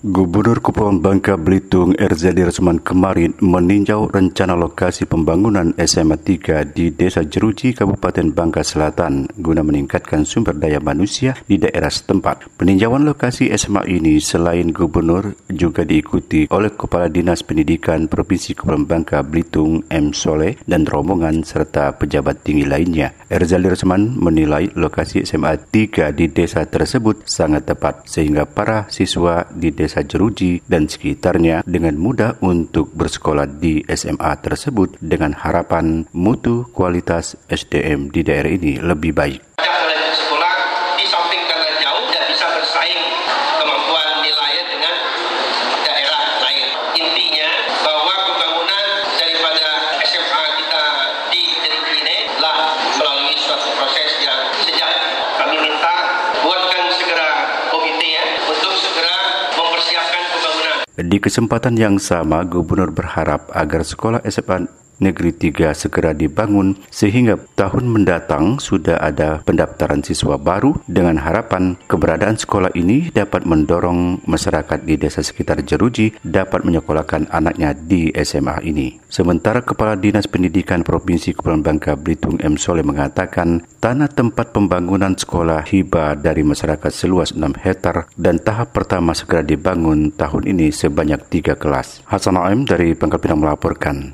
Gubernur Kepulauan Bangka Belitung Erzadi Resman kemarin meninjau rencana lokasi pembangunan SMA 3 di Desa Jeruji, Kabupaten Bangka Selatan guna meningkatkan sumber daya manusia di daerah setempat. Peninjauan lokasi SMA ini selain gubernur juga diikuti oleh Kepala Dinas Pendidikan Provinsi Kepulauan Bangka Belitung M. Soleh dan rombongan serta pejabat tinggi lainnya. Erzali Resman menilai lokasi SMA 3 di desa tersebut sangat tepat sehingga para siswa di desa Desa Jeruji dan sekitarnya dengan mudah untuk bersekolah di SMA tersebut dengan harapan mutu kualitas SDM di daerah ini lebih baik. sekolah di samping karena jauh dan bisa bersaing kemampuan di kesempatan yang sama, Gubernur berharap agar sekolah SMA Negeri 3 segera dibangun sehingga tahun mendatang sudah ada pendaftaran siswa baru dengan harapan keberadaan sekolah ini dapat mendorong masyarakat di desa sekitar Jeruji dapat menyekolahkan anaknya di SMA ini. Sementara Kepala Dinas Pendidikan Provinsi Kepulauan Bangka Belitung M. Soleh mengatakan tanah tempat pembangunan sekolah hibah dari masyarakat seluas 6 hektar dan tahap pertama segera dibangun tahun ini sebanyak tiga kelas. Hasan Aim dari Pangkal Pinang melaporkan.